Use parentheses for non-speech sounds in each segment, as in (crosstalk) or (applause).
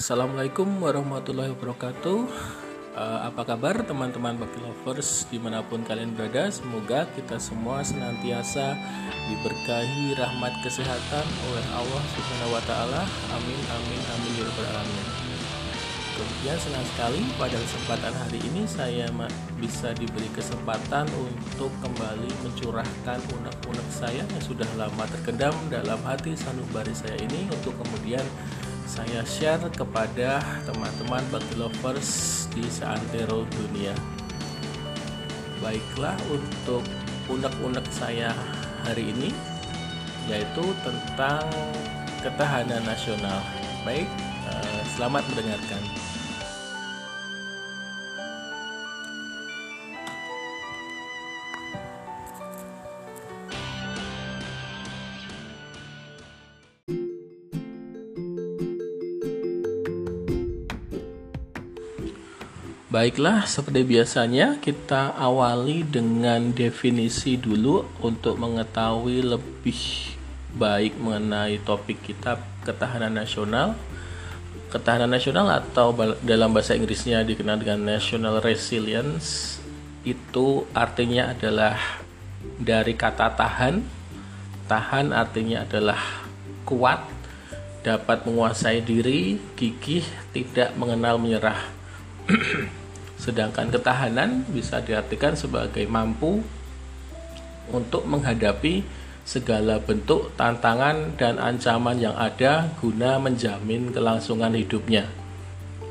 Assalamualaikum warahmatullahi wabarakatuh. Uh, Apa kabar teman-teman Bakti Lovers di mana pun kalian berada? Semoga kita semua senantiasa diberkahi rahmat kesehatan oleh Allah Subhanahu Wa Taala. Amin amin amin ya rabbal alamin. Kemudian senang sekali pada kesempatan hari ini saya bisa diberi kesempatan untuk kembali mencurahkan unek-unek saya yang sudah lama terkendam dalam hati sanubari saya ini untuk kemudian saya share kepada teman-teman bakti lovers di seantero dunia. Baiklah untuk unek-unek saya hari ini yaitu tentang ketahanan nasional. Baik, eh, selamat mendengarkan. Baiklah, seperti biasanya kita awali dengan definisi dulu untuk mengetahui lebih baik mengenai topik kita ketahanan nasional. Ketahanan nasional atau dalam bahasa Inggrisnya dikenal dengan national resilience itu artinya adalah dari kata tahan. Tahan artinya adalah kuat, dapat menguasai diri, gigih, tidak mengenal menyerah. (clears throat) Sedangkan ketahanan bisa diartikan sebagai mampu untuk menghadapi segala bentuk tantangan dan ancaman yang ada guna menjamin kelangsungan hidupnya.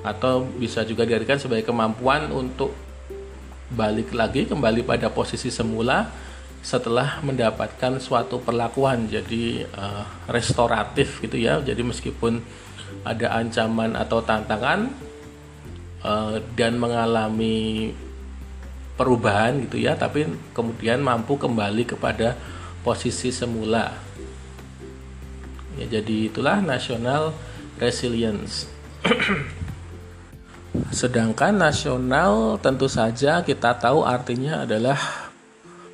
Atau bisa juga diartikan sebagai kemampuan untuk balik lagi kembali pada posisi semula setelah mendapatkan suatu perlakuan jadi uh, restoratif gitu ya. Jadi meskipun ada ancaman atau tantangan uh, dan mengalami perubahan gitu ya tapi kemudian mampu kembali kepada posisi semula. Ya jadi itulah nasional resilience. (clears throat) Sedangkan nasional tentu saja kita tahu artinya adalah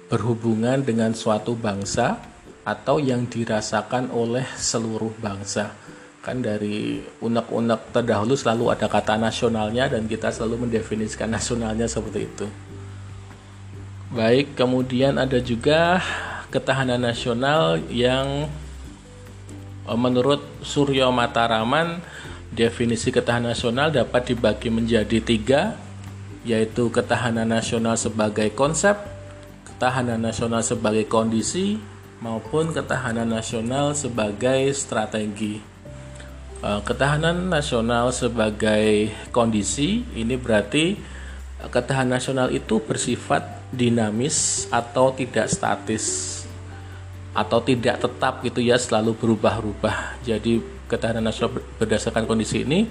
berhubungan dengan suatu bangsa atau yang dirasakan oleh seluruh bangsa kan dari unek-unek terdahulu selalu ada kata nasionalnya dan kita selalu mendefinisikan nasionalnya seperti itu. Baik, kemudian ada juga ketahanan nasional yang e, menurut Suryo Mataraman definisi ketahanan nasional dapat dibagi menjadi tiga yaitu ketahanan nasional sebagai konsep, ketahanan nasional sebagai kondisi, maupun ketahanan nasional sebagai strategi. Eh, ketahanan nasional sebagai kondisi ini berarti eh, ketahanan nasional itu bersifat dinamis atau tidak statis atau tidak tetap gitu ya selalu berubah-ubah. Jadi ketahanan nasional berdasarkan kondisi ini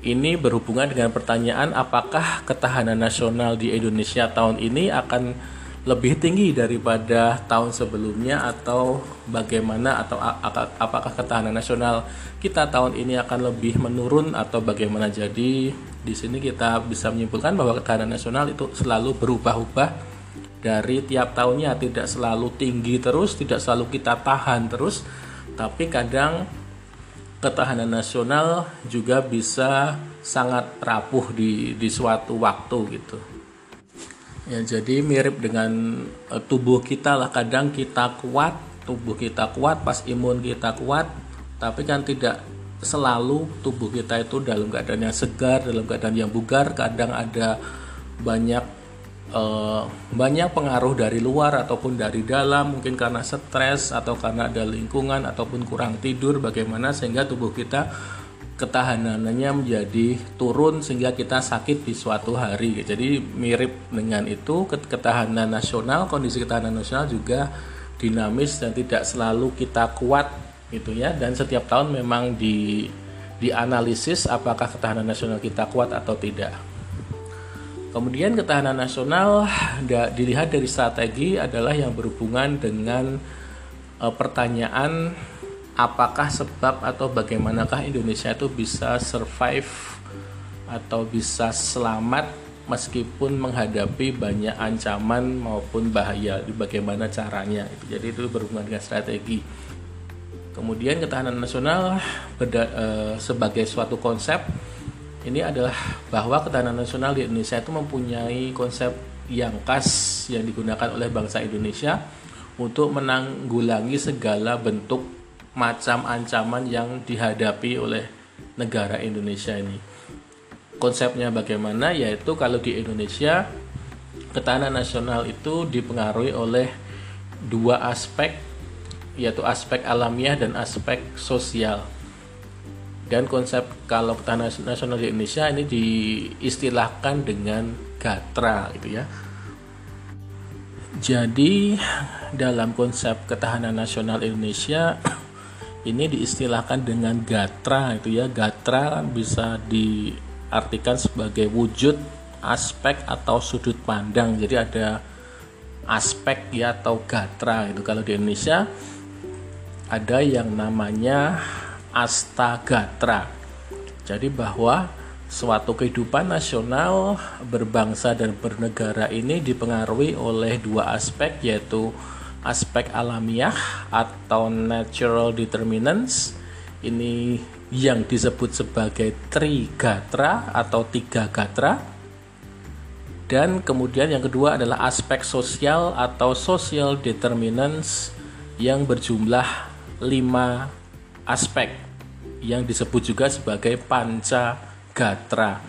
ini berhubungan dengan pertanyaan apakah ketahanan nasional di Indonesia tahun ini akan lebih tinggi daripada tahun sebelumnya atau bagaimana atau apakah ketahanan nasional kita tahun ini akan lebih menurun atau bagaimana. Jadi di sini kita bisa menyimpulkan bahwa ketahanan nasional itu selalu berubah-ubah dari tiap tahunnya. Tidak selalu tinggi terus tidak selalu kita tahan terus tapi kadang ketahanan nasional juga bisa sangat rapuh di di suatu waktu gitu Ya, jadi mirip dengan uh, tubuh kita lah. Kadang kita kuat, tubuh kita kuat pas imun kita kuat, tapi kan tidak selalu tubuh kita itu dalam keadaan yang segar, dalam keadaan yang bugar, kadang ada banyak uh, banyak pengaruh dari luar ataupun dari dalam, mungkin karena stres atau karena ada lingkungan ataupun kurang tidur bagaimana sehingga tubuh kita ketahanannya menjadi turun sehingga kita sakit di suatu hari. Jadi mirip dengan itu ketahanan nasional, kondisi ketahanan nasional juga dinamis dan tidak selalu kita kuat gitu ya. Dan setiap tahun memang di dianalisis apakah ketahanan nasional kita kuat atau tidak. Kemudian ketahanan nasional dilihat dari strategi adalah yang berhubungan dengan e, pertanyaan apakah sebab atau bagaimanakah Indonesia itu bisa survive atau bisa selamat meskipun menghadapi banyak ancaman maupun bahaya? Bagaimana caranya? Jadi itu berhubungan dengan strategi. Kemudian ketahanan nasional uh, sebagai suatu konsep ini adalah bahwa ketahanan nasional di Indonesia itu mempunyai konsep yang khas yang digunakan oleh bangsa Indonesia untuk menanggulangi segala bentuk macam ancaman yang dihadapi oleh negara Indonesia ini. Konsepnya bagaimana? Yaitu kalau di Indonesia ketahanan nasional itu dipengaruhi oleh dua aspek yaitu aspek alamiah dan aspek sosial. Dan konsep kalau ketahanan nasional di Indonesia ini diistilahkan dengan gatra gitu ya. Jadi dalam konsep ketahanan nasional Indonesia ini diistilahkan dengan gatra itu ya. Gatra bisa diartikan sebagai wujud, aspek atau sudut pandang. Jadi ada aspek ya atau gatra itu kalau di Indonesia ada yang namanya astagatra. Jadi bahwa suatu kehidupan nasional berbangsa dan bernegara ini dipengaruhi oleh dua aspek yaitu aspek alamiah atau natural determinants ini yang disebut sebagai trigatra atau tiga gatra dan kemudian yang kedua adalah aspek sosial atau social determinants yang berjumlah lima aspek yang disebut juga sebagai panca gatra.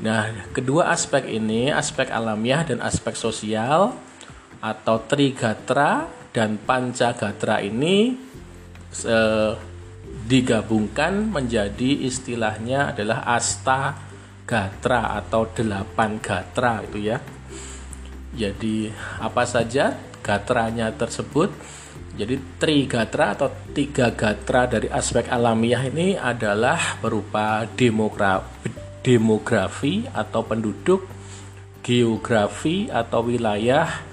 Nah, kedua aspek ini, aspek alamiah dan aspek sosial atau trigatra dan panca gatra ini eh, digabungkan menjadi istilahnya adalah asta gatra atau delapan gatra itu ya. Jadi apa saja gatranya tersebut? Jadi trigatra atau tiga gatra dari aspek alamiah ini adalah berupa demografi atau penduduk, geografi atau wilayah,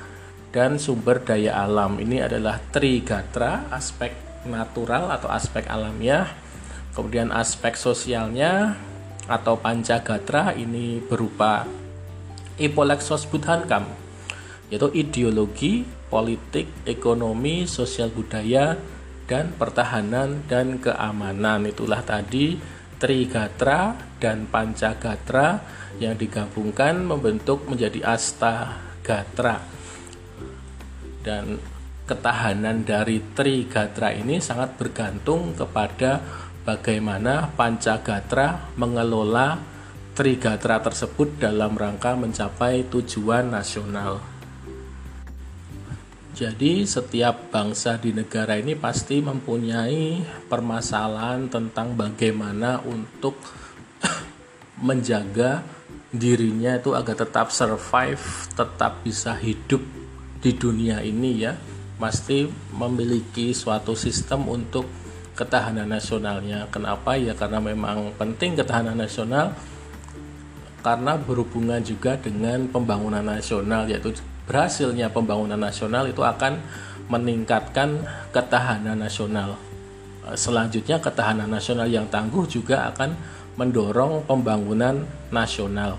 dan sumber daya alam. Ini adalah trigatra, aspek natural atau aspek alamiah. Kemudian aspek sosialnya atau pancagatra ini berupa Ipolexos Budhankam yaitu ideologi, politik, ekonomi, sosial budaya, dan pertahanan dan keamanan. Itulah tadi Trigatra dan Pancagatra yang digabungkan membentuk menjadi Astagatra. Dan ketahanan dari Trigatra ini sangat bergantung kepada bagaimana Pancagatra mengelola Trigatra tersebut dalam rangka mencapai tujuan nasional. Jadi setiap bangsa di negara ini pasti mempunyai permasalahan tentang bagaimana untuk (coughs) menjaga dirinya itu agar tetap survive, tetap bisa hidup di dunia ini ya. Pasti memiliki suatu sistem untuk ketahanan nasionalnya. Kenapa? Ya karena memang penting ketahanan nasional karena berhubungan juga dengan pembangunan nasional yaitu berhasilnya pembangunan nasional itu akan meningkatkan ketahanan nasional. Eh, selanjutnya ketahanan nasional yang tangguh juga akan mendorong pembangunan nasional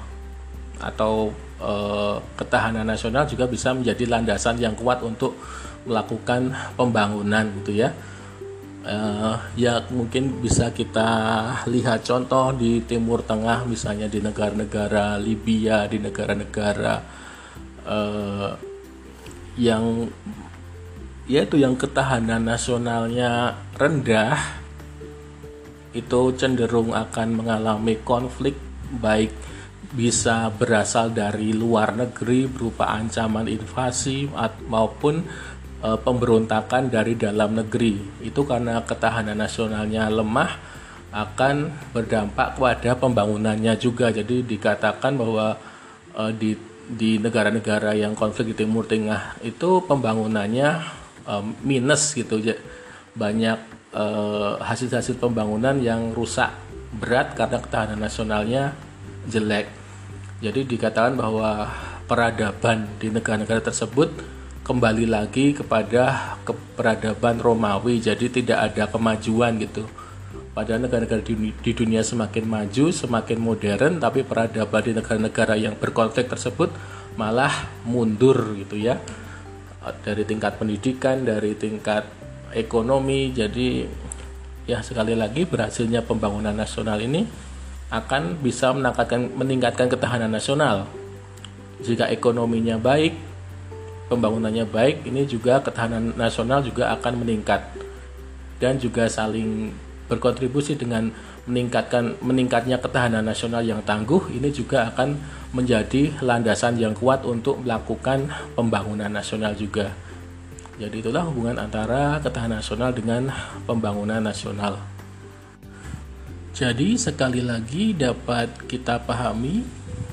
atau eh, ketahanan nasional juga bisa menjadi landasan yang kuat untuk melakukan pembangunan gitu ya. Uh, ya mungkin bisa kita lihat contoh di Timur Tengah misalnya di negara-negara Libya, di negara-negara uh, yang yaitu yang ketahanan nasionalnya rendah itu cenderung akan mengalami konflik baik bisa berasal dari luar negeri berupa ancaman invasi maupun e, pemberontakan dari dalam negeri. Itu karena ketahanan nasionalnya lemah akan berdampak pada pembangunannya juga. Jadi dikatakan bahwa e, di di negara-negara yang konflik di Timur Tengah itu pembangunannya um, minus gitu ya banyak hasil-hasil pembangunan yang rusak berat karena ketahanan nasionalnya jelek jadi dikatakan bahwa peradaban di negara-negara tersebut kembali lagi kepada keperadaban Romawi jadi tidak ada kemajuan gitu pada negara-negara di, di dunia semakin maju, semakin modern, tapi peradaban di negara-negara yang berkonflik tersebut malah mundur gitu ya. Dari tingkat pendidikan, dari tingkat ekonomi. Jadi ya sekali lagi berhasilnya pembangunan nasional ini akan bisa meningkatkan meningkatkan ketahanan nasional. Jika ekonominya baik, pembangunannya baik, ini juga ketahanan nasional juga akan meningkat dan juga saling berkontribusi dengan meningkatkan meningkatnya ketahanan nasional yang tangguh ini juga akan menjadi landasan yang kuat untuk melakukan pembangunan nasional juga. Jadi itulah hubungan antara ketahanan nasional dengan pembangunan nasional. Jadi sekali lagi dapat kita pahami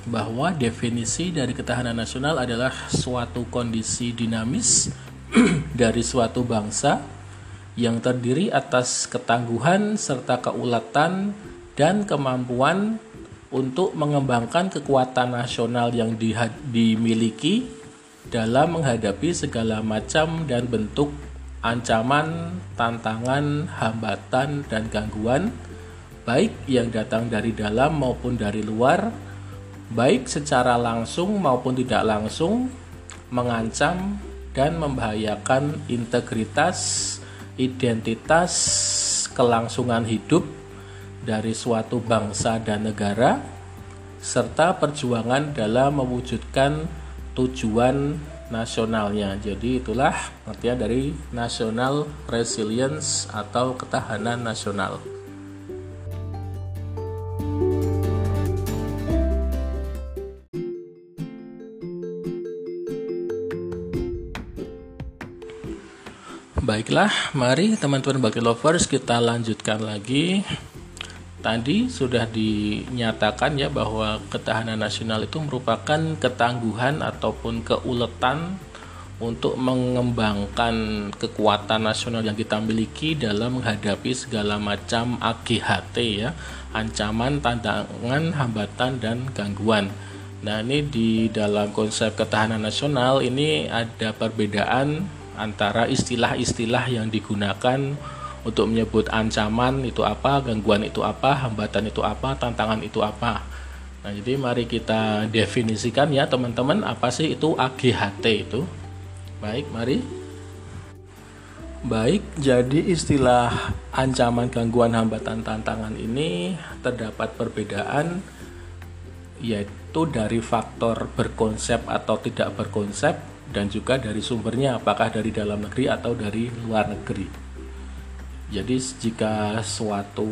bahwa definisi dari ketahanan nasional adalah suatu kondisi dinamis (clears throat) dari suatu bangsa yang terdiri atas ketangguhan serta keulatan dan kemampuan untuk mengembangkan kekuatan nasional yang di, dimiliki dalam menghadapi segala macam dan bentuk ancaman, tantangan, hambatan, dan gangguan, baik yang datang dari dalam maupun dari luar, baik secara langsung maupun tidak langsung, mengancam dan membahayakan integritas, identitas kelangsungan hidup dari suatu bangsa dan negara, serta perjuangan dalam mewujudkan tujuan nasionalnya. Jadi itulah artinya dari national resilience atau ketahanan nasional. Baiklah, mari teman-teman bagi lovers kita lanjutkan lagi. Tadi sudah dinyatakan ya bahwa ketahanan nasional itu merupakan ketangguhan ataupun keuletan untuk mengembangkan kekuatan nasional yang kita miliki dalam menghadapi segala macam AGHT ya, ancaman, tantangan, hambatan dan gangguan. Nah, ini di dalam konsep ketahanan nasional ini ada perbedaan antara istilah-istilah yang digunakan untuk menyebut ancaman itu apa, gangguan itu apa, hambatan itu apa, tantangan itu apa. Nah, jadi mari kita definisikan ya teman-teman apa sih itu AGHT itu. Baik, mari. Baik, jadi istilah ancaman, gangguan, hambatan, tantangan ini terdapat perbedaan yaitu dari faktor berkonsep atau tidak berkonsep dan juga dari sumbernya apakah dari dalam negeri atau dari luar negeri. Jadi jika suatu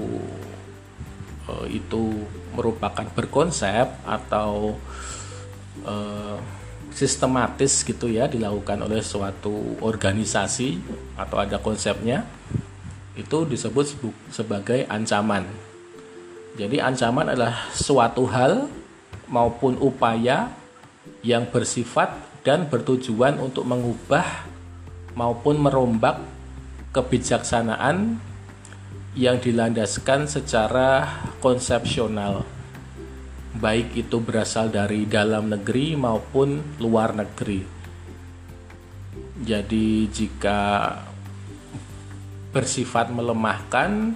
uh, itu merupakan berkonsep atau uh, sistematis gitu ya dilakukan oleh suatu organisasi atau ada konsepnya itu disebut sebagai ancaman. Jadi ancaman adalah suatu hal maupun upaya yang bersifat dan bertujuan untuk mengubah maupun merombak kebijaksanaan yang dilandaskan secara konsepsional baik itu berasal dari dalam negeri maupun luar negeri. Jadi jika bersifat melemahkan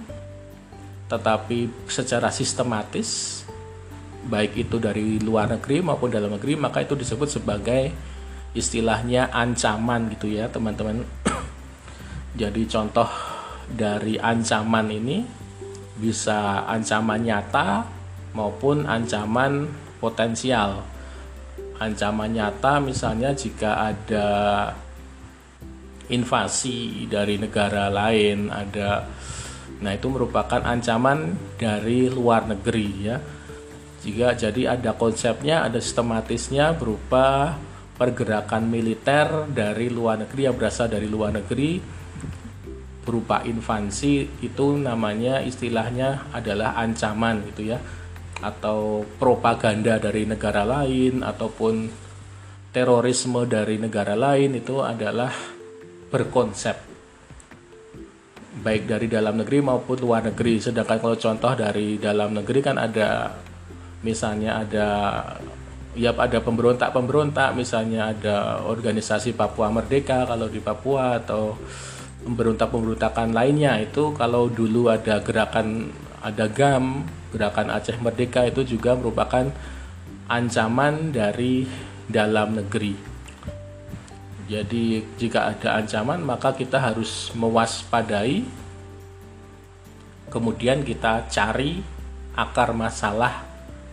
tetapi secara sistematis baik itu dari luar negeri maupun dalam negeri maka itu disebut sebagai istilahnya ancaman gitu ya teman-teman. (clears throat) Jadi contoh dari ancaman ini bisa ancaman nyata maupun ancaman potensial. Ancaman nyata misalnya jika ada invasi dari negara lain ada nah itu merupakan ancaman dari luar negeri ya. Jika jadi ada konsepnya ada sistematisnya berupa pergerakan militer dari luar negeri yang berasal dari luar negeri berupa invasi itu namanya istilahnya adalah ancaman gitu ya atau propaganda dari negara lain ataupun terorisme dari negara lain itu adalah berkonsep baik dari dalam negeri maupun luar negeri. Sedangkan kalau contoh dari dalam negeri kan ada misalnya ada ya ada pemberontak-pemberontak misalnya ada organisasi Papua Merdeka kalau di Papua atau pemberontak-pemberontakan lainnya. Itu kalau dulu ada gerakan ada GAM gerakan Aceh Merdeka itu juga merupakan ancaman dari dalam negeri. Jadi jika ada ancaman maka kita harus mewaspadai. Kemudian kita cari akar masalah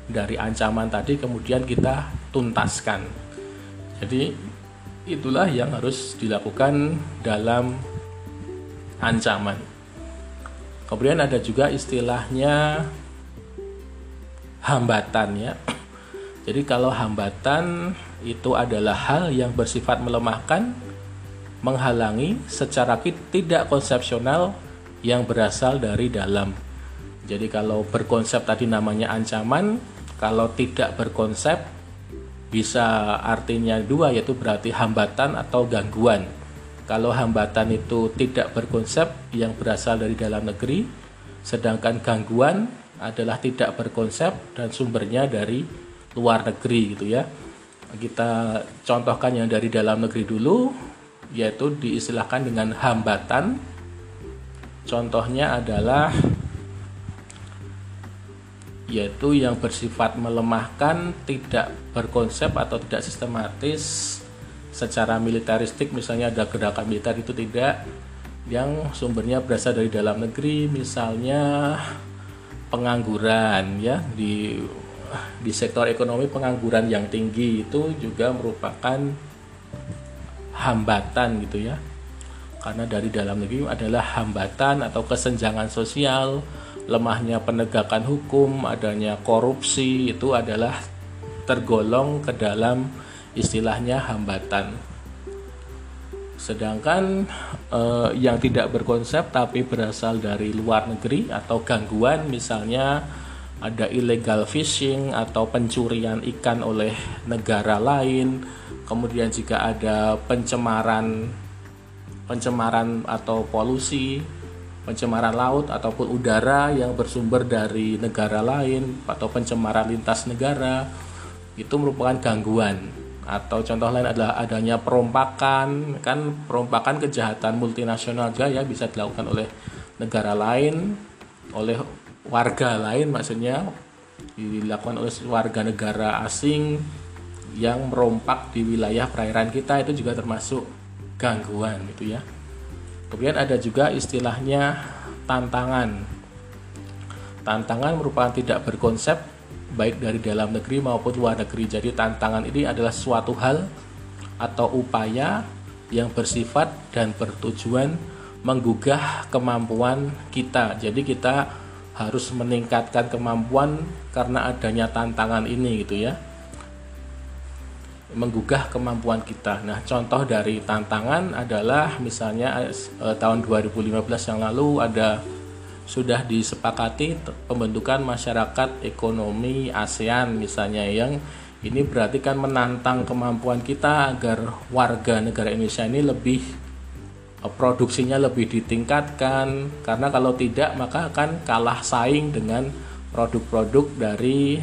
dari ancaman tadi kemudian kita tuntaskan. Jadi itulah yang harus dilakukan dalam ancaman. Kemudian ada juga istilahnya hambatan ya. (clears throat) Jadi kalau hambatan itu adalah hal yang bersifat melemahkan, menghalangi secara tidak konsepsional yang berasal dari dalam. Jadi kalau berkonsep tadi namanya ancaman, kalau tidak berkonsep bisa artinya dua yaitu berarti hambatan atau gangguan. Kalau hambatan itu tidak berkonsep yang berasal dari dalam negeri, sedangkan gangguan adalah tidak berkonsep dan sumbernya dari luar negeri gitu ya. Kita contohkan yang dari dalam negeri dulu yaitu diistilahkan dengan hambatan. Contohnya adalah yaitu yang bersifat melemahkan, tidak berkonsep atau tidak sistematis secara militaristik misalnya ada gerakan militer itu tidak yang sumbernya berasal dari dalam negeri misalnya pengangguran ya. Di di sektor ekonomi pengangguran yang tinggi itu juga merupakan hambatan gitu ya. Karena dari dalam negeri adalah hambatan atau kesenjangan sosial lemahnya penegakan hukum, adanya korupsi itu adalah tergolong ke dalam istilahnya hambatan. Sedangkan eh, yang tidak berkonsep tapi berasal dari luar negeri atau gangguan misalnya ada illegal fishing atau pencurian ikan oleh negara lain, kemudian jika ada pencemaran pencemaran atau polusi pencemaran laut ataupun udara yang bersumber dari negara lain atau pencemaran lintas negara itu merupakan gangguan. Atau contoh lain adalah adanya perompakan. Kan perompakan kejahatan multinasional juga ya bisa dilakukan oleh negara lain oleh warga lain maksudnya. Dilakukan oleh warga negara asing yang merompak di wilayah perairan kita itu juga termasuk gangguan gitu ya Kemudian ada juga istilahnya tantangan. Tantangan merupakan tidak berkonsep baik dari dalam negeri maupun luar negeri. Jadi tantangan ini adalah suatu hal atau upaya yang bersifat dan bertujuan menggugah kemampuan kita. Jadi kita harus meningkatkan kemampuan karena adanya tantangan ini gitu ya menggugah kemampuan kita. Nah, contoh dari tantangan adalah misalnya eh, tahun 2015 yang lalu ada sudah disepakati pembentukan masyarakat ekonomi ASEAN misalnya yang ini berarti kan menantang kemampuan kita agar warga negara Indonesia ini lebih eh, produksinya lebih ditingkatkan karena kalau tidak maka akan kalah saing dengan produk-produk dari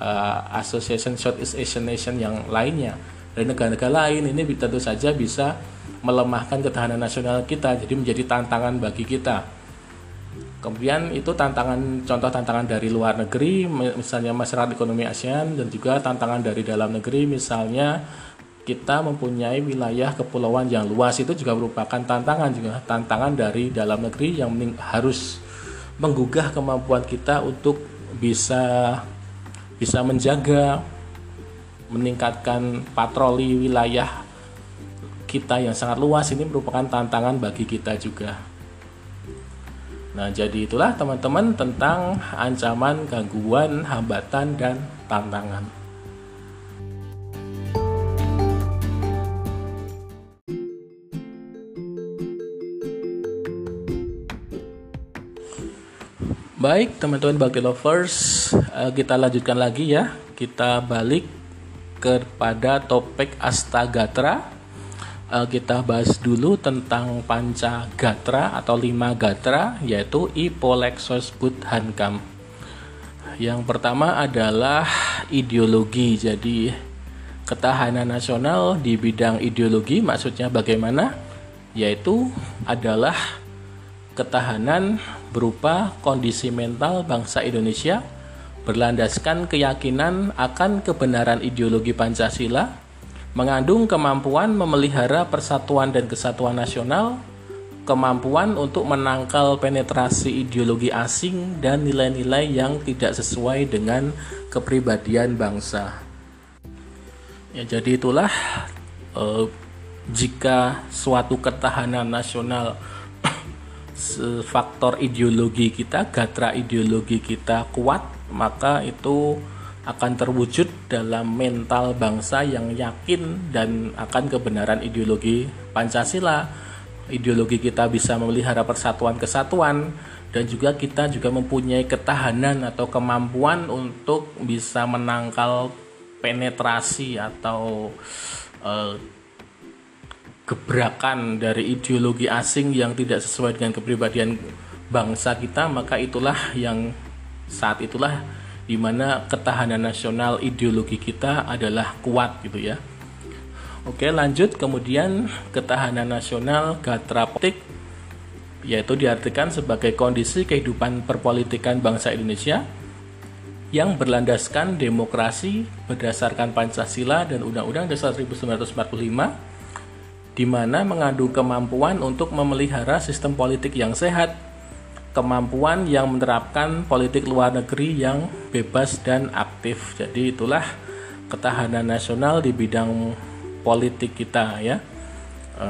uh, Association Southeast Asian Nation yang lainnya. Dari negara-negara lain ini tentu saja bisa melemahkan ketahanan nasional kita jadi menjadi tantangan bagi kita. Kemudian itu tantangan contoh tantangan dari luar negeri misalnya masyarakat ekonomi ASEAN dan juga tantangan dari dalam negeri misalnya kita mempunyai wilayah kepulauan yang luas itu juga merupakan tantangan juga tantangan dari dalam negeri yang harus menggugah kemampuan kita untuk bisa bisa menjaga meningkatkan patroli wilayah kita yang sangat luas ini merupakan tantangan bagi kita juga. Nah, jadi itulah teman-teman tentang ancaman, gangguan, hambatan, dan tantangan. Baik, teman-teman Bakti Lovers, eh, kita lanjutkan lagi ya. Kita balik kepada topik Astagatra. Eh, kita bahas dulu tentang panca gatra atau lima gatra, yaitu Ipolexos Budhankam. Yang pertama adalah ideologi. Jadi, ketahanan nasional di bidang ideologi maksudnya bagaimana? Yaitu adalah ketahanan berupa kondisi mental bangsa Indonesia berlandaskan keyakinan akan kebenaran ideologi Pancasila mengandung kemampuan memelihara persatuan dan kesatuan nasional, kemampuan untuk menangkal penetrasi ideologi asing dan nilai-nilai yang tidak sesuai dengan kepribadian bangsa. Ya, jadi itulah eh, jika suatu ketahanan nasional faktor ideologi kita, gatra ideologi kita kuat, maka itu akan terwujud dalam mental bangsa yang yakin dan akan kebenaran ideologi Pancasila. Ideologi kita bisa memelihara persatuan kesatuan dan juga kita juga mempunyai ketahanan atau kemampuan untuk bisa menangkal penetrasi atau uh, gebrakan dari ideologi asing yang tidak sesuai dengan kepribadian bangsa kita maka itulah yang saat itulah di mana ketahanan nasional ideologi kita adalah kuat gitu ya. Oke, lanjut kemudian ketahanan nasional gatra politik yaitu diartikan sebagai kondisi kehidupan perpolitikan bangsa Indonesia yang berlandaskan demokrasi berdasarkan Pancasila dan Undang-Undang Dasar 1945 di mana mengandung kemampuan untuk memelihara sistem politik yang sehat kemampuan yang menerapkan politik luar negeri yang bebas dan aktif. Jadi itulah ketahanan nasional di bidang politik kita ya. E,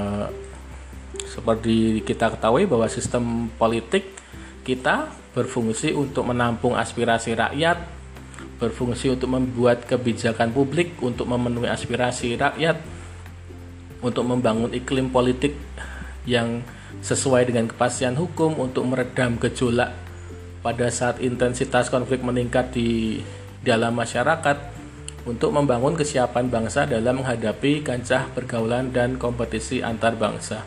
seperti kita ketahui bahwa sistem politik kita berfungsi untuk menampung aspirasi rakyat, berfungsi untuk membuat kebijakan publik untuk memenuhi aspirasi rakyat, untuk membangun iklim politik yang sesuai dengan kepastian hukum untuk meredam gejolak pada saat intensitas konflik meningkat di dalam masyarakat untuk membangun kesiapan bangsa dalam menghadapi kancah pergaulan dan kompetisi antar bangsa.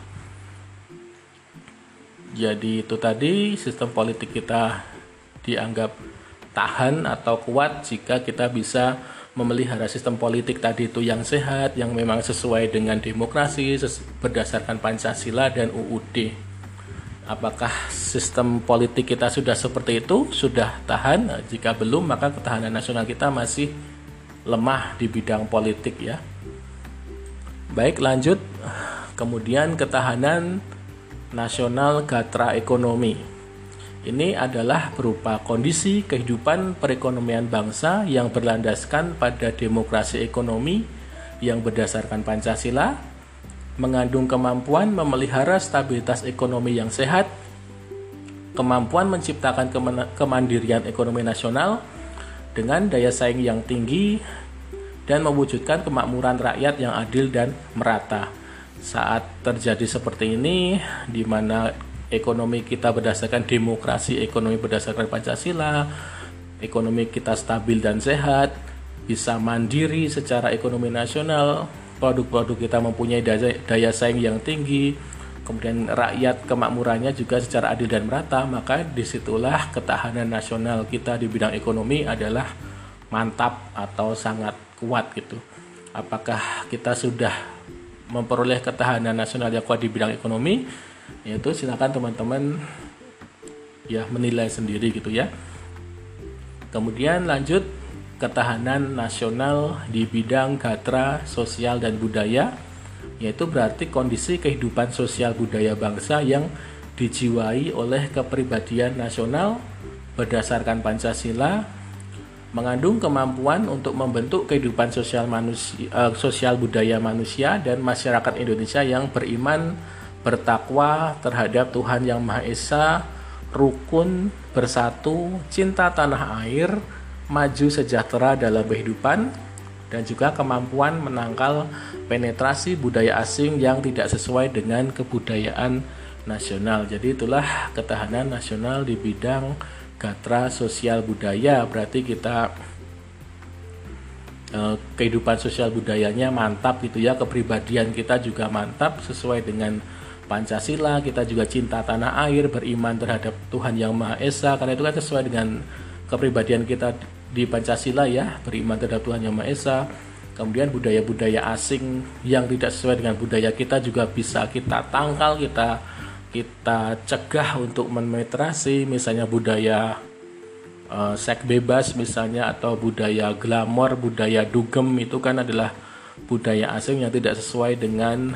Jadi itu tadi sistem politik kita dianggap tahan atau kuat jika kita bisa memelihara sistem politik tadi itu yang sehat, yang memang sesuai dengan demokrasi, berdasarkan Pancasila dan UUD. Apakah sistem politik kita sudah seperti itu, sudah tahan? Jika belum, maka ketahanan nasional kita masih lemah di bidang politik ya. Baik, lanjut. Kemudian ketahanan nasional gatra ekonomi. Ini adalah berupa kondisi kehidupan perekonomian bangsa yang berlandaskan pada demokrasi ekonomi yang berdasarkan Pancasila, mengandung kemampuan memelihara stabilitas ekonomi yang sehat, kemampuan menciptakan kemandirian ekonomi nasional dengan daya saing yang tinggi, dan mewujudkan kemakmuran rakyat yang adil dan merata. Saat terjadi seperti ini, di mana ekonomi kita berdasarkan demokrasi, ekonomi berdasarkan Pancasila, ekonomi kita stabil dan sehat, bisa mandiri secara ekonomi nasional, produk-produk kita mempunyai daya, daya saing yang tinggi, kemudian rakyat kemakmurannya juga secara adil dan merata, maka di situlah ketahanan nasional kita di bidang ekonomi adalah mantap atau sangat kuat gitu. Apakah kita sudah memperoleh ketahanan nasional yang kuat di bidang ekonomi? Yaitu silakan teman-teman ya menilai sendiri gitu ya. Kemudian lanjut ketahanan nasional di bidang gatra sosial dan budaya yaitu berarti kondisi kehidupan sosial budaya bangsa yang dijiwai oleh kepribadian nasional berdasarkan Pancasila mengandung kemampuan untuk membentuk kehidupan sosial manusia, uh, sosial budaya manusia dan masyarakat Indonesia yang beriman bertakwa terhadap Tuhan Yang Maha Esa, rukun, bersatu, cinta tanah air, maju sejahtera dalam kehidupan, dan juga kemampuan menangkal penetrasi budaya asing yang tidak sesuai dengan kebudayaan nasional. Jadi itulah ketahanan nasional di bidang gatra sosial budaya. Berarti kita eh, kehidupan sosial budayanya mantap gitu ya, kepribadian kita juga mantap sesuai dengan Pancasila, kita juga cinta tanah air, beriman terhadap Tuhan Yang Maha Esa, karena itu kan sesuai dengan kepribadian kita di Pancasila ya, beriman terhadap Tuhan Yang Maha Esa. Kemudian budaya-budaya asing yang tidak sesuai dengan budaya kita juga bisa kita tangkal, kita kita cegah untuk menetrasi, misalnya budaya uh, seks bebas misalnya atau budaya glamor, budaya dugem itu kan adalah budaya asing yang tidak sesuai dengan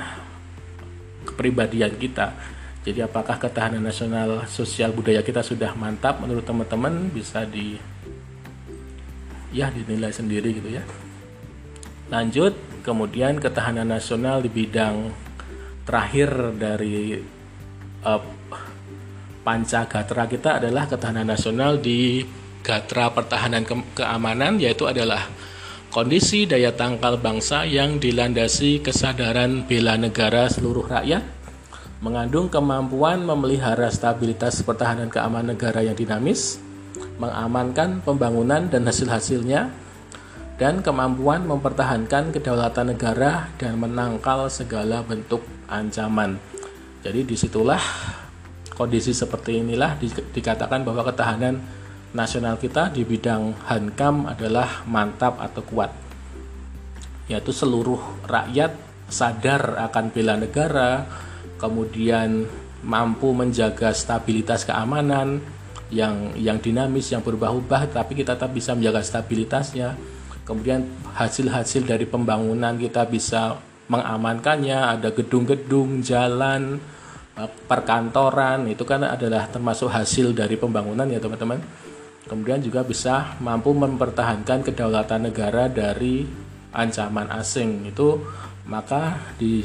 kepribadian kita. Jadi apakah ketahanan nasional sosial budaya kita sudah mantap menurut teman-teman bisa di ya dinilai sendiri gitu ya. Lanjut, kemudian ketahanan nasional di bidang terakhir dari uh, panca gatra kita adalah ketahanan nasional di gatra pertahanan ke keamanan yaitu adalah Kondisi daya tangkal bangsa yang dilandasi kesadaran bela negara seluruh rakyat mengandung kemampuan memelihara stabilitas pertahanan keamanan negara yang dinamis, mengamankan pembangunan dan hasil-hasilnya, dan kemampuan mempertahankan kedaulatan negara dan menangkal segala bentuk ancaman. Jadi di situlah kondisi seperti inilah dikatakan bahwa ketahanan nasional kita di bidang hankam adalah mantap atau kuat. Yaitu seluruh rakyat sadar akan bela negara kemudian mampu menjaga stabilitas keamanan yang yang dinamis yang berubah-ubah tapi kita tetap bisa menjaga stabilitasnya. Kemudian hasil-hasil dari pembangunan kita bisa mengamankannya ada gedung-gedung jalan perkantoran itu kan adalah termasuk hasil dari pembangunan ya teman-teman kemudian juga bisa mampu mempertahankan kedaulatan negara dari ancaman asing. Itu maka di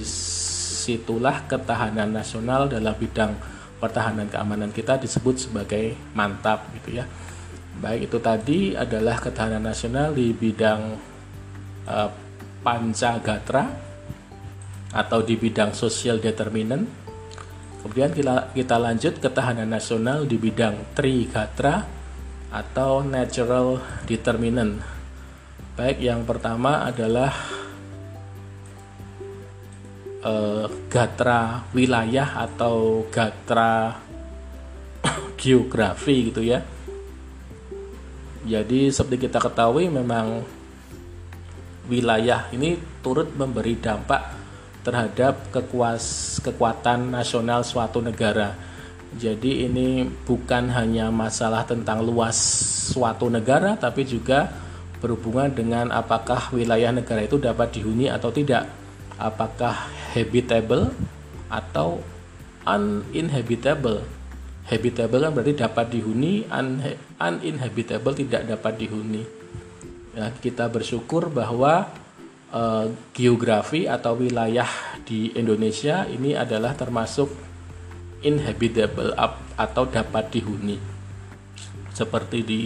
situlah ketahanan nasional dalam bidang pertahanan keamanan kita disebut sebagai mantap gitu ya. Baik itu tadi adalah ketahanan nasional di bidang uh, pancagatra atau di bidang social determinant kemudian kita, kita lanjut ketahanan nasional di bidang trigatra atau natural determinant. Baik, yang pertama adalah uh, gatra wilayah atau gatra (coughs) geografi gitu ya. Jadi seperti kita ketahui memang wilayah ini turut memberi dampak terhadap kekuas, kekuatan nasional suatu negara jadi ini bukan hanya masalah tentang luas suatu negara tapi juga berhubungan dengan apakah wilayah negara itu dapat dihuni atau tidak. Apakah habitable atau uninhabitable. Habitable kan berarti dapat dihuni, un uninhabitable tidak dapat dihuni. Ya, kita bersyukur bahwa uh, geografi atau wilayah di Indonesia ini adalah termasuk inhabitable atau dapat dihuni. Seperti di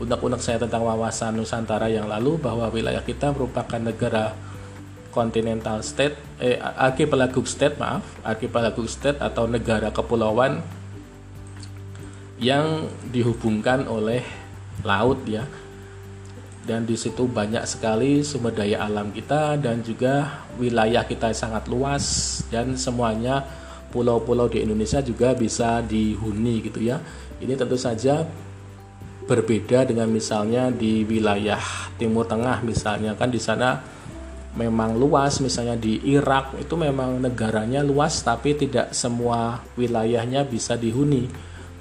undang-undang saya tentang wawasan Nusantara yang lalu bahwa wilayah kita merupakan negara continental state eh archipelago state maaf archipelago state atau negara kepulauan yang dihubungkan oleh laut ya dan di situ banyak sekali sumber daya alam kita dan juga wilayah kita sangat luas dan semuanya pulau-pulau di Indonesia juga bisa dihuni gitu ya. Ini tentu saja berbeda dengan misalnya di wilayah Timur Tengah misalnya kan di sana memang luas misalnya di Irak itu memang negaranya luas tapi tidak semua wilayahnya bisa dihuni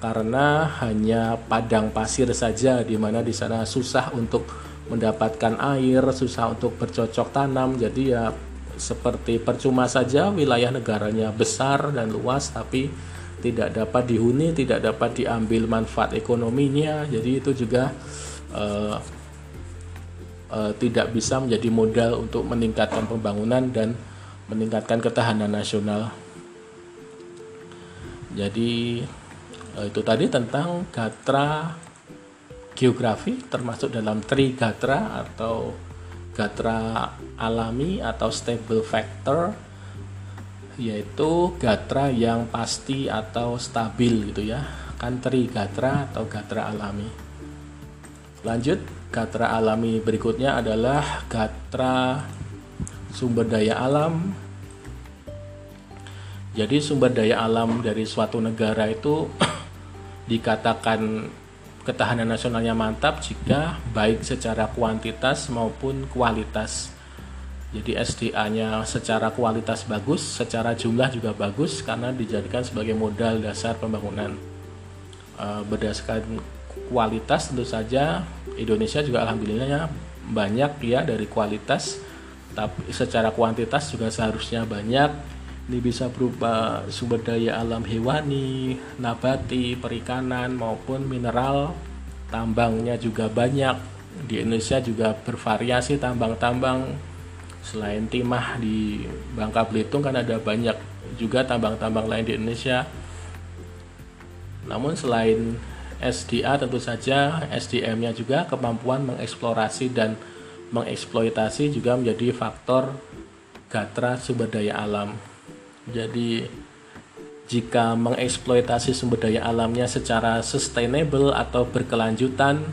karena hanya padang pasir saja di mana di sana susah untuk mendapatkan air, susah untuk bercocok tanam. Jadi ya seperti percuma saja wilayah negaranya besar dan luas tapi tidak dapat dihuni, tidak dapat diambil manfaat ekonominya. Jadi itu juga uh, uh, tidak bisa menjadi modal untuk meningkatkan pembangunan dan meningkatkan ketahanan nasional. Jadi uh, itu tadi tentang gatra geografi termasuk dalam trigatra atau gatra alami atau stable factor yaitu gatra yang pasti atau stabil gitu ya. Kan gatra atau gatra alami. Lanjut gatra alami berikutnya adalah gatra sumber daya alam. Jadi sumber daya alam dari suatu negara itu (clears throat) dikatakan ketahanan nasionalnya mantap jika baik secara kuantitas maupun kualitas. Jadi SDA-nya secara kualitas bagus, secara jumlah juga bagus karena dijadikan sebagai modal dasar pembangunan. E, berdasarkan kualitas tentu saja Indonesia juga alhamdulillahnya banyak ya dari kualitas tapi secara kuantitas juga seharusnya banyak ini bisa berupa sumber daya alam hewani, nabati, perikanan maupun mineral. Tambangnya juga banyak. Di Indonesia juga bervariasi tambang-tambang. Selain timah di Bangka Belitung kan ada banyak juga tambang-tambang lain di Indonesia. Namun selain SDA tentu saja SDM-nya juga kemampuan mengeksplorasi dan mengeksploitasi juga menjadi faktor gatra sumber daya alam jadi jika mengeksploitasi sumber daya alamnya secara sustainable atau berkelanjutan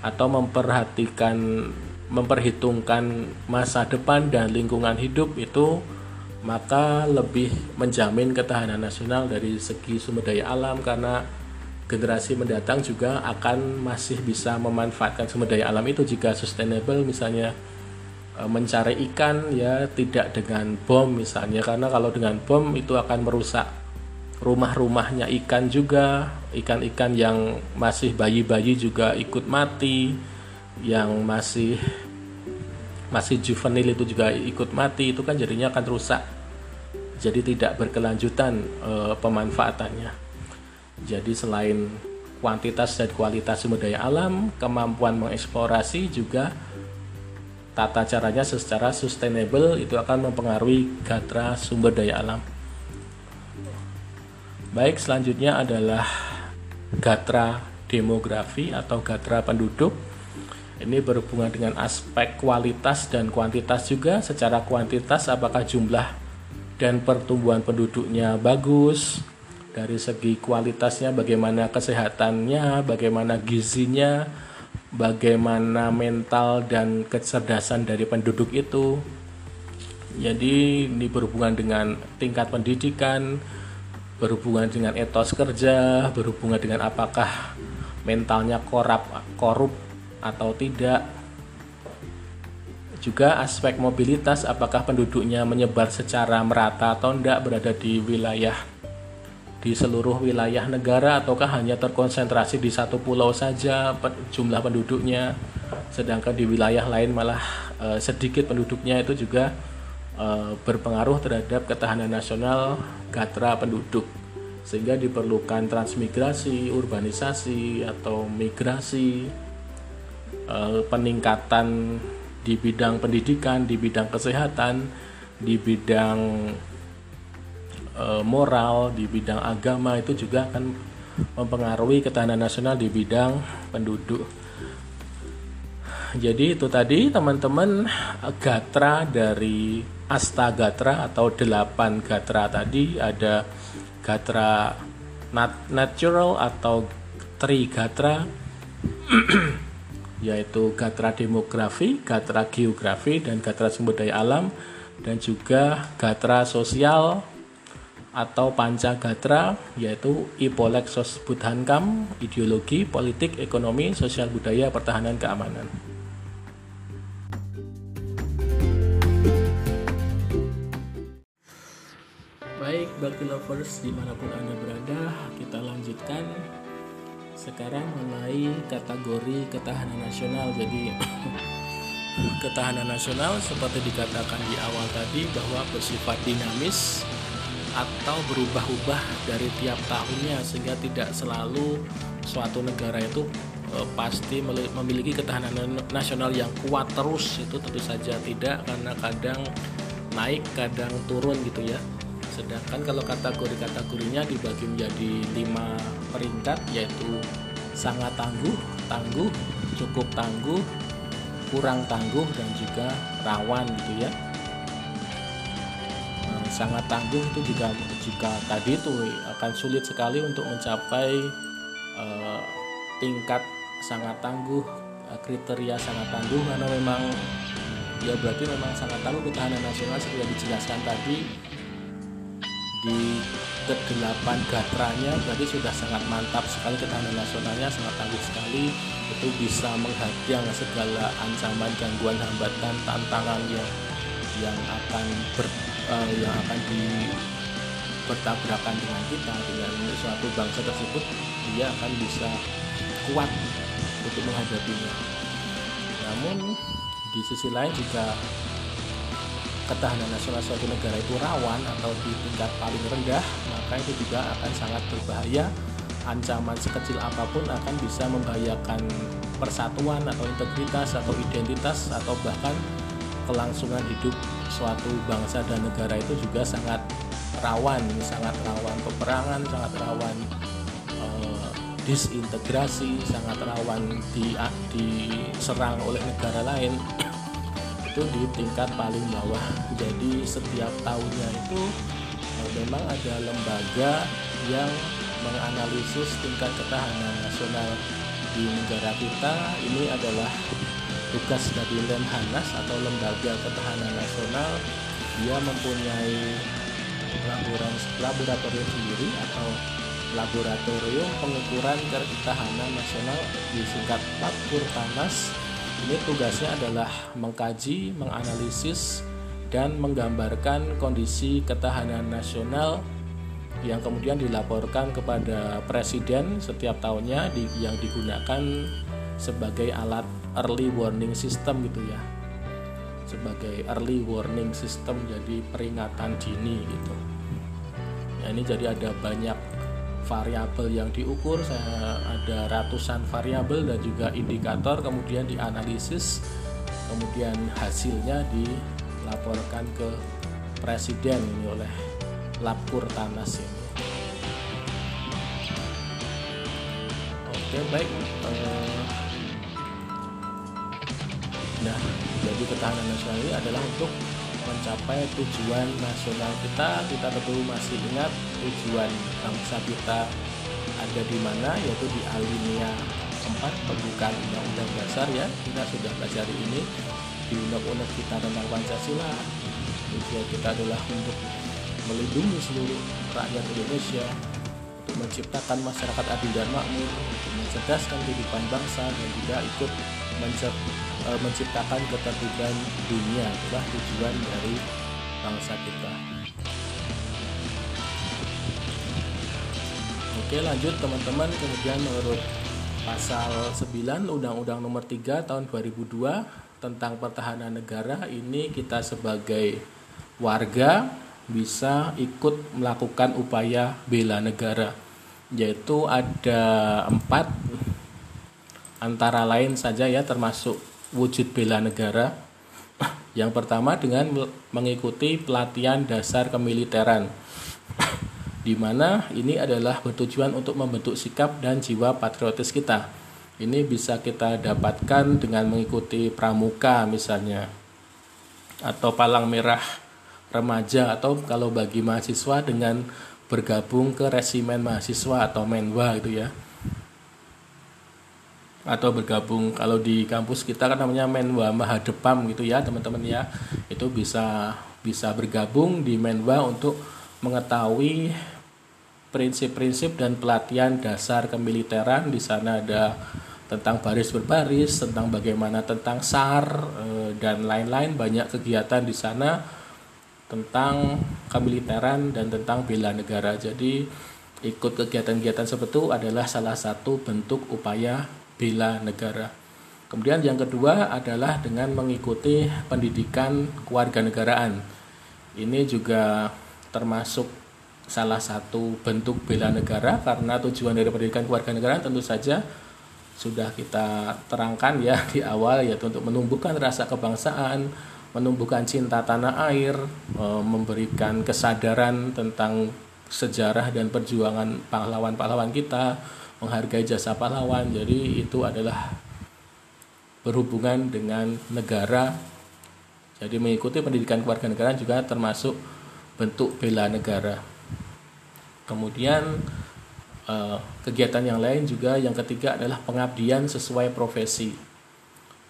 atau memperhatikan memperhitungkan masa depan dan lingkungan hidup itu maka lebih menjamin ketahanan nasional dari segi sumber daya alam karena generasi mendatang juga akan masih bisa memanfaatkan sumber daya alam itu jika sustainable misalnya mencari ikan ya tidak dengan bom misalnya. Karena kalau dengan bom itu akan merusak rumah-rumahnya ikan juga. Ikan-ikan yang masih bayi-bayi juga ikut mati yang masih masih juvenil itu juga ikut mati itu kan jadinya akan rusak. Jadi tidak berkelanjutan e, pemanfaatannya. Jadi selain kuantitas dan kualitas sumber daya alam kemampuan mengeksplorasi juga tata caranya secara sustainable itu akan mempengaruhi gatra sumber daya alam Baik, selanjutnya adalah gatra demografi atau gatra penduduk. Ini berhubungan dengan aspek kualitas dan kuantitas juga. Secara kuantitas apakah jumlah dan pertumbuhan penduduknya bagus? Dari segi kualitasnya bagaimana kesehatannya, bagaimana gizinya, bagaimana mental dan kecerdasan dari penduduk itu. Jadi ini berhubungan dengan tingkat pendidikan, berhubungan dengan etos kerja, berhubungan dengan apakah mentalnya korup, korup atau tidak. Juga aspek mobilitas, apakah penduduknya menyebar secara merata atau tidak berada di wilayah di seluruh wilayah negara ataukah hanya terkonsentrasi di satu pulau saja jumlah penduduknya? Sedangkan di wilayah lain malah e, sedikit penduduknya itu juga e, berpengaruh terhadap ketahanan nasional gatra penduduk. Sehingga diperlukan transmigrasi, urbanisasi atau migrasi eh, peningkatan di bidang pendidikan, di bidang kesehatan, di bidang eh, moral, di bidang agama itu juga akan mempengaruhi ketahanan nasional di bidang penduduk. Jadi itu tadi teman-teman gatra dari Astagatra atau delapan gatra tadi ada gatra nat natural atau trigatra (clears throat) yaitu gatra demografi, gatra geografi dan gatra sumber daya alam dan juga gatra sosial atau panca gatra yaitu Ipolexos Budhankam, ideologi, politik, ekonomi, sosial budaya, pertahanan, keamanan. Bakti Lovers di mana pun Anda berada kita lanjutkan sekarang mengenai kategori ketahanan nasional jadi (coughs) ketahanan nasional seperti dikatakan di awal tadi bahwa bersifat dinamis atau berubah-ubah dari tiap tahunnya sehingga tidak selalu suatu negara itu e, pasti memiliki ketahanan nasional yang kuat terus itu tentu saja tidak karena kadang naik kadang turun gitu ya. Sedangkan kalau kategori-kategorinya dibagi menjadi lima peringkat yaitu sangat tangguh, tangguh, cukup tangguh, kurang tangguh dan juga rawan gitu ya sangat tangguh itu jika jika tadi itu akan sulit sekali untuk mencapai uh, tingkat sangat tangguh uh, kriteria sangat tangguh karena memang ya berarti memang sangat tangguh ketahanan nasional seperti dijelaskan tadi. Di kedelapan gatranya berarti sudah sangat mantap sekali ketahanan nasionalnya sangat tangguh sekali. Itu bisa menghadang segala ancaman gangguan hambatan tantangan yang yang akan ber, uh, yang akan di bertabrakan dengan kita dengan suatu bangsa tersebut dia akan bisa kuat untuk menghadapinya namun di sisi lain jika ketahanan nasional suatu negara itu rawan atau di tingkat paling rendah, maka itu juga akan sangat berbahaya. Ancaman sekecil apa pun akan bisa membahayakan persatuan atau integritas atau identitas atau bahkan kelangsungan hidup suatu bangsa dan negara itu juga sangat rawan, sangat rawan peperangan, sangat rawan uh, disintegrasi, sangat rawan di, diserang oleh negara lain. (clears throat) Itu di tingkat paling bawah. Jadi setiap tahunnya itu eh, memang ada lembaga yang menganalisis tingkat ketahanan nasional di negara kita. Ini adalah tugas dari Lemhanas atau Lembaga Ketahanan Nasional dia mempunyai laboratorium sendiri atau laboratorium pengukuran ketahanan nasional di singkat Panas ini tugasnya adalah mengkaji, menganalisis, dan menggambarkan kondisi ketahanan nasional yang kemudian dilaporkan kepada presiden setiap tahunnya yang digunakan sebagai alat early warning system gitu ya. Sebagai early warning system jadi peringatan dini gitu. Ya ini jadi ada banyak variabel yang diukur saya ada ratusan variabel dan juga indikator kemudian dianalisis kemudian hasilnya dilaporkan ke presiden ini oleh Lapur Tanas ini. Oke baik nah jadi ketahanan nasional ini adalah untuk mencapai tujuan nasional kita. Kita tentu masih ingat tujuan bangsa kita ada di mana yaitu di alinea 4 pembukaan undang-undang dasar ya. Kita sudah belajar ini di undang-undang kita tentang Pancasila. Tujuan kita adalah untuk melindungi seluruh rakyat Indonesia untuk menciptakan masyarakat adil dan makmur untuk mencerdaskan kehidupan bangsa dan juga ikut E, menciptakan ketertiban dunia itulah tujuan dari bangsa kita. Oke lanjut teman-teman. Kemudian menurut pasal 9 Undang-Undang Nomor 3 tahun 2002 tentang pertahanan negara ini kita sebagai warga bisa ikut melakukan upaya bela negara. Yaitu ada empat antara lain saja ya termasuk wujud bela negara. (clears throat) Yang pertama dengan mengikuti pelatihan dasar kemiliteran. (clears throat) Di mana ini adalah bertujuan untuk membentuk sikap dan jiwa patriotis kita. Ini bisa kita dapatkan dengan mengikuti pramuka misalnya atau palang merah remaja atau kalau bagi mahasiswa dengan bergabung ke resimen mahasiswa atau menwa itu ya atau bergabung kalau di kampus kita kan namanya Menwa Mahadepam gitu ya teman-teman ya. Itu bisa bisa bergabung di Menwa untuk mengetahui prinsip-prinsip dan pelatihan dasar kemiliteran. Di sana ada tentang baris berbaris tentang bagaimana tentang SAR eh, dan lain-lain. Banyak kegiatan di sana tentang kemiliteran dan tentang bela negara. Jadi ikut kegiatan-kegiatan seperti itu adalah salah satu bentuk upaya bela negara. Kemudian yang kedua adalah dengan mengikuti pendidikan kewarganegaraan. Ini juga termasuk salah satu bentuk bela negara karena tujuan dari pendidikan kewarganegaraan tentu saja sudah kita terangkan ya di awal yaitu untuk menumbuhkan rasa kebangsaan, menumbuhkan cinta tanah air, e, memberikan kesadaran tentang sejarah dan perjuangan pahlawan-pahlawan kita, menghargai jasa pahlawan. Jadi itu adalah berhubungan dengan negara. Jadi mengikuti pendidikan keluarga negara juga termasuk bentuk bela negara. Kemudian eh, kegiatan yang lain juga yang ketiga adalah pengabdian sesuai profesi.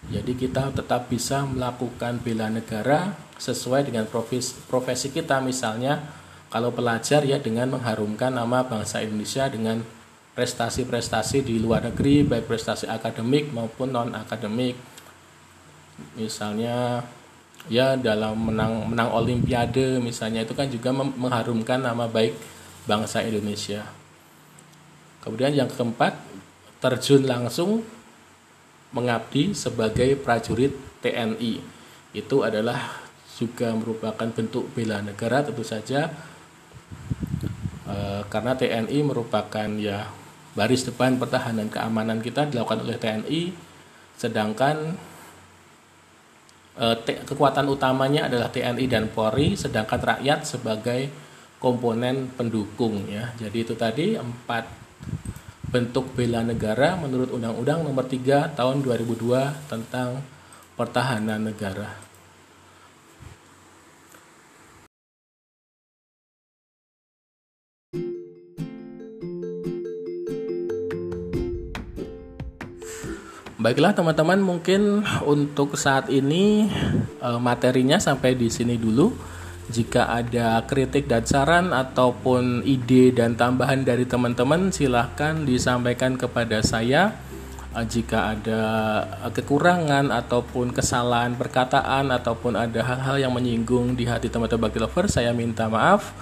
Jadi kita tetap bisa melakukan bela negara sesuai dengan profesi, profesi kita misalnya kalau pelajar ya dengan mengharumkan nama bangsa Indonesia dengan prestasi-prestasi di luar negeri baik prestasi akademik maupun non akademik misalnya ya dalam menang menang olimpiade misalnya itu kan juga mengharumkan nama baik bangsa Indonesia. Kemudian yang keempat terjun langsung mengabdi sebagai prajurit TNI itu adalah juga merupakan bentuk bela negara tentu saja e, karena TNI merupakan ya baris depan pertahanan keamanan kita dilakukan oleh TNI sedangkan e, kekuatan utamanya adalah TNI dan Polri sedangkan rakyat sebagai komponen pendukung ya jadi itu tadi empat bentuk bela negara menurut Undang-Undang Nomor 3 Tahun 2002 tentang Pertahanan Negara. Baiklah teman-teman, mungkin untuk saat ini eh, materinya sampai di sini dulu. Jika ada kritik dan saran ataupun ide dan tambahan dari teman-teman silahkan disampaikan kepada saya. Eh, jika ada kekurangan ataupun kesalahan perkataan ataupun ada hal-hal yang menyinggung di hati teman-teman Bakti Lover, saya minta maaf.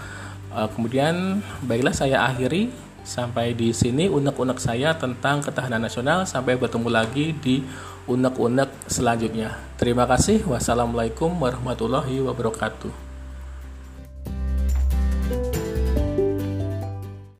Eh, kemudian baiklah saya akhiri Sampai di sini unek-unek saya tentang ketahanan nasional. Sampai bertemu lagi di unek-unek selanjutnya. Terima kasih. Wassalamualaikum warahmatullahi wabarakatuh.